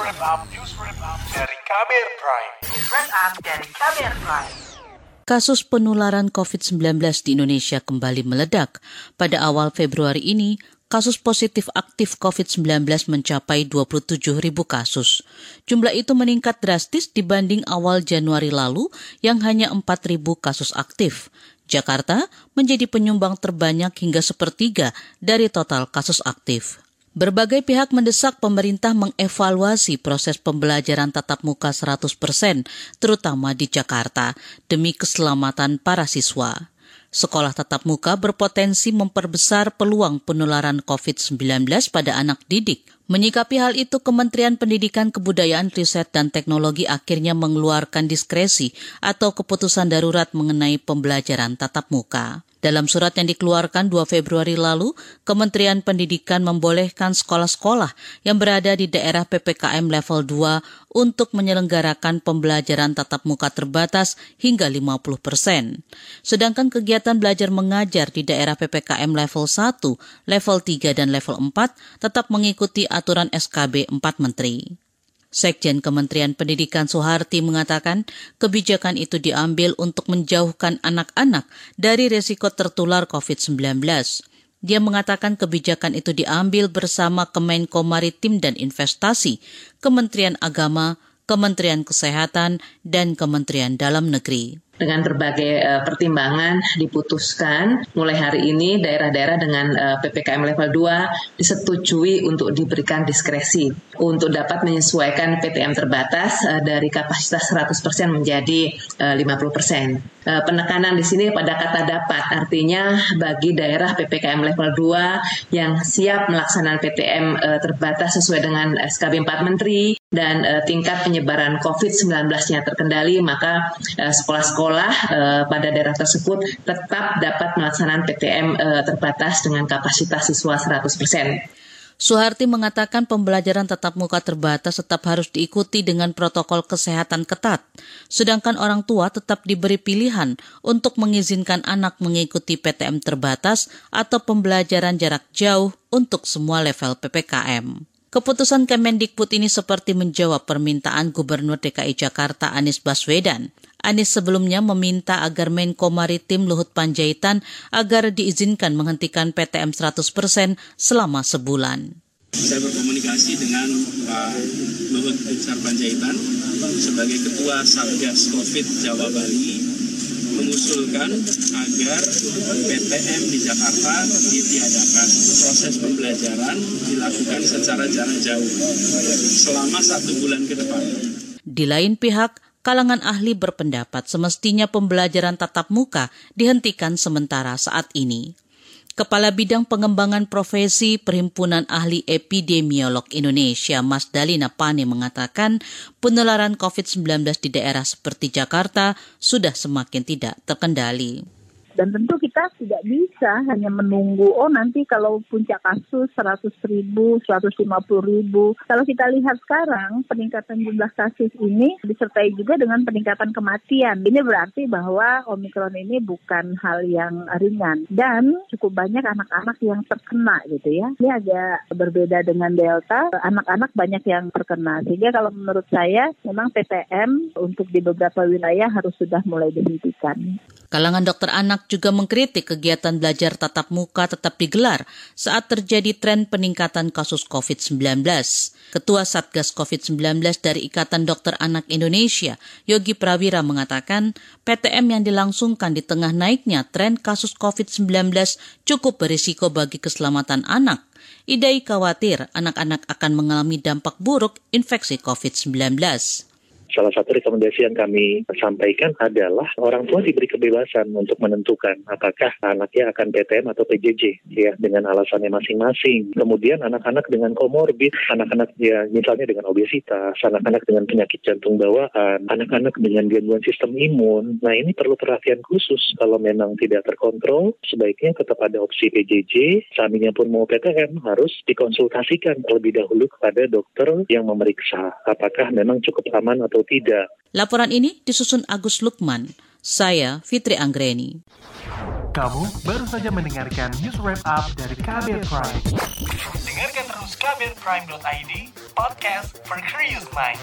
wrap up, dari Kamer Prime. Dari Kamer Prime. Kasus penularan COVID-19 di Indonesia kembali meledak. Pada awal Februari ini, kasus positif aktif COVID-19 mencapai 27 ribu kasus. Jumlah itu meningkat drastis dibanding awal Januari lalu yang hanya 4 ribu kasus aktif. Jakarta menjadi penyumbang terbanyak hingga sepertiga dari total kasus aktif. Berbagai pihak mendesak pemerintah mengevaluasi proses pembelajaran tatap muka 100%, terutama di Jakarta, demi keselamatan para siswa. Sekolah tatap muka berpotensi memperbesar peluang penularan COVID-19 pada anak didik. Menyikapi hal itu, Kementerian Pendidikan Kebudayaan Riset dan Teknologi akhirnya mengeluarkan diskresi atau keputusan darurat mengenai pembelajaran tatap muka. Dalam surat yang dikeluarkan 2 Februari lalu, Kementerian Pendidikan membolehkan sekolah-sekolah yang berada di daerah PPKM level 2 untuk menyelenggarakan pembelajaran tatap muka terbatas hingga 50 persen. Sedangkan kegiatan belajar mengajar di daerah PPKM level 1, level 3, dan level 4 tetap mengikuti aturan SKB 4 Menteri. Sekjen Kementerian Pendidikan Soeharti mengatakan kebijakan itu diambil untuk menjauhkan anak-anak dari resiko tertular COVID-19. Dia mengatakan kebijakan itu diambil bersama Kemenko Maritim dan Investasi, Kementerian Agama, Kementerian Kesehatan, dan Kementerian Dalam Negeri dengan berbagai uh, pertimbangan diputuskan mulai hari ini daerah-daerah dengan uh, PPKM level 2 disetujui untuk diberikan diskresi untuk dapat menyesuaikan PTM terbatas uh, dari kapasitas 100% menjadi uh, 50%. Uh, penekanan di sini pada kata dapat artinya bagi daerah PPKM level 2 yang siap melaksanakan PTM terbatas sesuai dengan SKB 4 Menteri dan uh, tingkat penyebaran COVID-19-nya terkendali, maka uh, sekolah-sekolah uh, pada daerah tersebut tetap dapat melaksanakan PTM uh, terbatas dengan kapasitas siswa 100%. Suharti mengatakan pembelajaran tatap muka terbatas tetap harus diikuti dengan protokol kesehatan ketat, sedangkan orang tua tetap diberi pilihan untuk mengizinkan anak mengikuti PTM terbatas atau pembelajaran jarak jauh untuk semua level PPKM. Keputusan Kemendikbud ini seperti menjawab permintaan Gubernur DKI Jakarta Anies Baswedan. Anies sebelumnya meminta agar Menko Maritim Luhut Panjaitan agar diizinkan menghentikan PTM 100% selama sebulan. Saya berkomunikasi dengan Pak Luhut Panjaitan sebagai Ketua Satgas COVID Jawa Bali mengusulkan agar PTM di Jakarta ditiadakan. Proses pembelajaran dilakukan secara jarak jauh selama satu bulan ke depan. Di lain pihak, kalangan ahli berpendapat semestinya pembelajaran tatap muka dihentikan sementara saat ini. Kepala Bidang Pengembangan Profesi Perhimpunan Ahli Epidemiolog Indonesia, Mas Dalina Pane mengatakan penularan COVID-19 di daerah seperti Jakarta sudah semakin tidak terkendali. Dan tentu kita tidak bisa hanya menunggu, oh nanti kalau puncak kasus 100 ribu, 150 ribu. Kalau kita lihat sekarang, peningkatan jumlah kasus ini disertai juga dengan peningkatan kematian. Ini berarti bahwa Omikron ini bukan hal yang ringan. Dan cukup banyak anak-anak yang terkena gitu ya. Ini agak berbeda dengan Delta, anak-anak banyak yang terkena. Sehingga kalau menurut saya, memang PTM untuk di beberapa wilayah harus sudah mulai dihentikan. Kalangan dokter anak juga mengkritik kegiatan belajar tatap muka tetap digelar saat terjadi tren peningkatan kasus COVID-19. Ketua Satgas COVID-19 dari Ikatan Dokter Anak Indonesia, Yogi Prawira mengatakan, PTM yang dilangsungkan di tengah naiknya tren kasus COVID-19 cukup berisiko bagi keselamatan anak. Idai khawatir anak-anak akan mengalami dampak buruk infeksi COVID-19. Salah satu rekomendasi yang kami sampaikan adalah orang tua diberi kebebasan untuk menentukan apakah anaknya akan PTM atau PJJ ya dengan alasannya masing-masing. Kemudian anak-anak dengan komorbid, anak-anak ya misalnya dengan obesitas, anak-anak dengan penyakit jantung bawaan, anak-anak dengan gangguan sistem imun. Nah ini perlu perhatian khusus kalau memang tidak terkontrol sebaiknya tetap ada opsi PJJ. Seandainya pun mau PTM harus dikonsultasikan terlebih dahulu kepada dokter yang memeriksa apakah memang cukup aman atau atau tidak. Laporan ini disusun Agus Lukman. Saya Fitri Anggreni. Kamu baru saja mendengarkan news wrap up dari Kabel Prime. Dengarkan terus KBRPrime.id, podcast for curious mind.